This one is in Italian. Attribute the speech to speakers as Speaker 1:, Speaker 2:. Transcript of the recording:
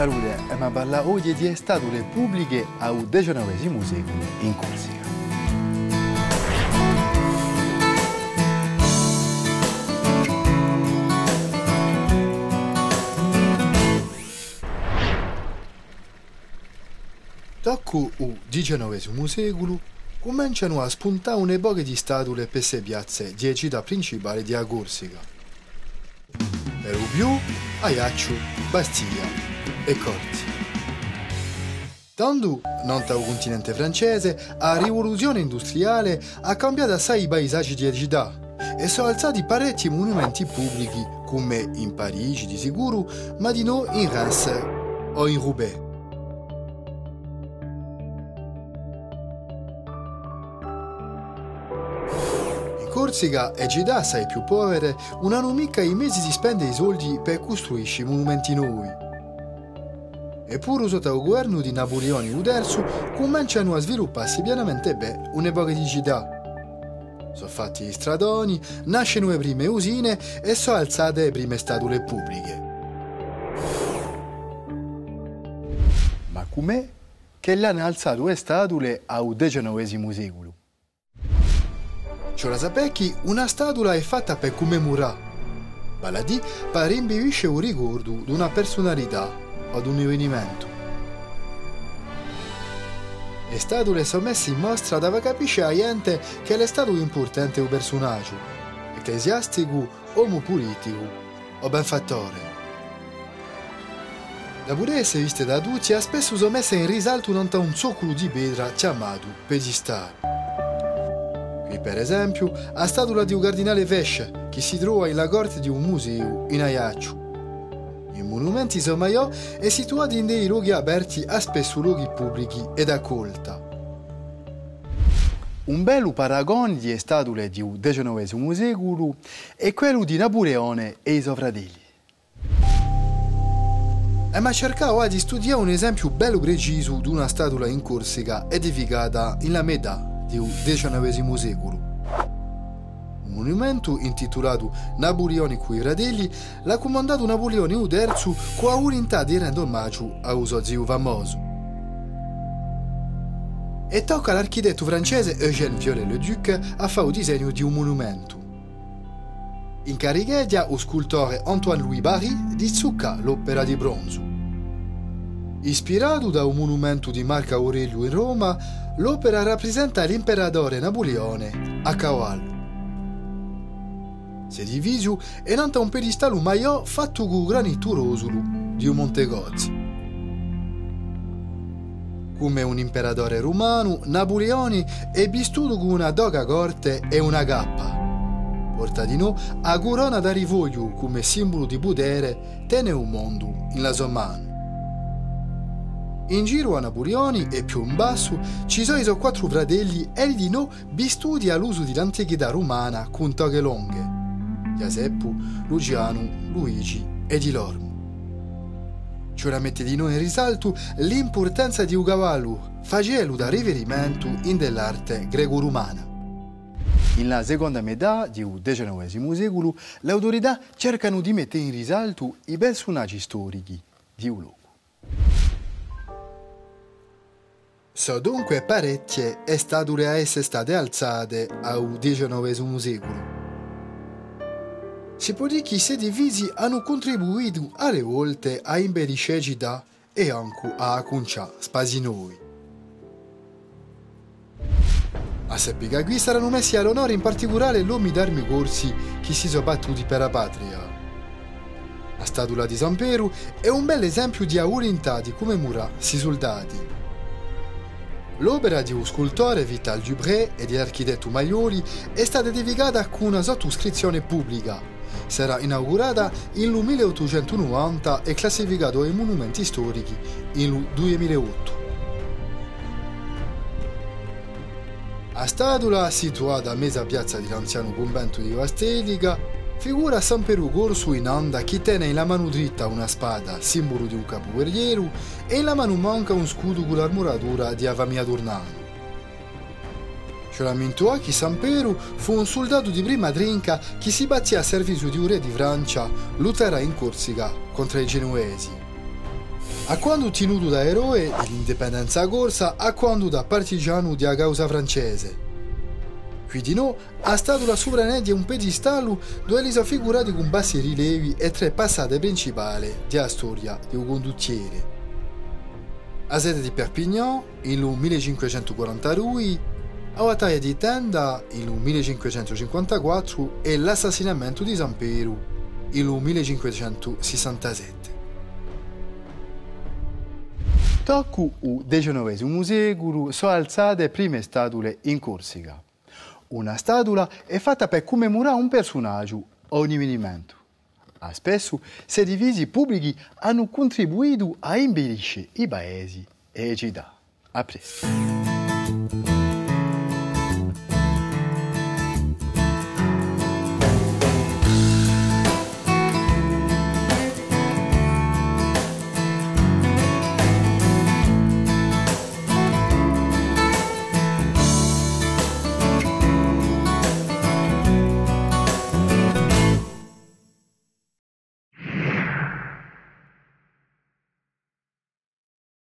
Speaker 1: salute ma parla oggi di statue pubbliche al XIX secolo in Corsica. Tocco il XIX secolo cominciano a spuntare un'epoca di statue per le piazze di città principali di Corsica. Per più, Ajaccio, Bastiglia e Corti. Tanto, non il continente francese, la rivoluzione industriale ha cambiato assai i paesaggi di città e sono alzati parecchi monumenti pubblici, come in Parigi di sicuro, ma di no in Reims o in Roubaix. Corsica e città assai più povere non hanno mica i mezzi di spendere i soldi per costruire monumenti nuovi. Eppure sotto il governo di Napoleone Uderzo cominciano a svilupparsi pianamente bene un'epoca di città. Sono fatti gli stradoni, nascono le prime usine e sono alzate le prime statue pubbliche. Ma com'è che l'hanno alzato le statue al XIX secolo? Cioè sapecchi, una statua è fatta per commemorare, dire per rimbivisce un ricordo di una personalità di un avvenimento. Le statue sono messe in mostra dove capisce la gente che è stato importante un personaggio, ecclesiastico, uomo politico o benfattore. La purezza viste da tutti ha spesso sono in risalto non un zoccolo di pietra chiamato pedestale. Qui per esempio la statua di un cardinale Vesce che si trova nella corte di un museo in Ajaccio. Monumenti Somaiò è situato in dei luoghi aperti a spesso luoghi pubblici ed accolta. Un bello paragone di statue di XIX secolo è quello di Napoleone e i suoi fratelli. E ma cercavo di studiare un esempio bello preciso di una statua in Corsica edificata nella metà del XIX secolo. Monumento intitolato Napoleone coi fratelli l'ha comandato Napoleone III con la volontà di rendere omaggio a suo zio famoso. E tocca all'architetto francese Eugène Viollet-le-Duc a fare il disegno di un monumento. In carichedia lo scultore Antoine-Louis Barry di zucca l'opera di bronzo. Ispirato da un monumento di Marco Aurelio in Roma, l'opera rappresenta l'imperatore Napoleone a cavallo. Si è diviso e nanta un pedestallo maiò fatto con granito rosolo di un Montegozzi. Come un imperatore romano, Napoleone è vestito con una doga corte e una cappa. Porta di no a corona da rivoglio come simbolo di potere, tiene un mondo in la sua mano. In giro a Napoleoni e più in basso ci sono i suoi quattro fratelli e di no vi studia l'uso dell'antichità romana con toghe lunghe. Giuseppe, Luciano, Luigi e di Lormo. Ciò mette di noi in risalto l'importanza di cavallo, facendo da riferimento in dell'arte greco-romana. Nella seconda metà del XIX secolo, le cercano di mettere in risalto i personaggi storici di un luogo. So dunque parecchie statue a essere state alzate al XIX secolo. Si che questi divisi hanno contribuito alle volte a città e anche a acconciare spazi nuovi. A Seppica qui saranno messi all'onore in particolare l'uomo d'armi corsi che si sono battuti per la patria. La statua di San Piero è un bel esempio di volontà di commemorare i soldati L'opera di un scultore Vital Dubré e di architetto Maglioli è stata dedicata con una sottoscrizione pubblica. Sarà inaugurata nel 1890 e classificato ai monumenti storici nel 2008. La statua, situata a mezza piazza dell'anziano convento di Vastelica, Figura San Perù corso in anda che tiene in la mano dritta una spada, simbolo di un capo guerriero, e in la mano manca un scudo con l'armuratura di Avamia Turnano. Giuramento a che San Perù fu un soldato di prima trinca che si battì a servizio di un re di Francia, lotterà in Corsica contro i genuesi. A quando tenuto da eroe dell'indipendenza corsa, a quando da partigiano della causa francese. Quindi no, ha stato la sovranità di un pedestallo dove li sono figurati con bassi rilevi e tre passate principali della storia di un condottiere. A sede di Perpignan, in 1542, la battaglia di Tenda, in 1554, e l'assassinamento di San Piero, in 1567. Tocco il XIX secolo sono alzate prime statue in Corsica. Una statua è fatta per commemorare un personaggio o un avvenimento. Spesso, se divisi pubblici hanno contribuito a imbellire i paesi e le città. A presto.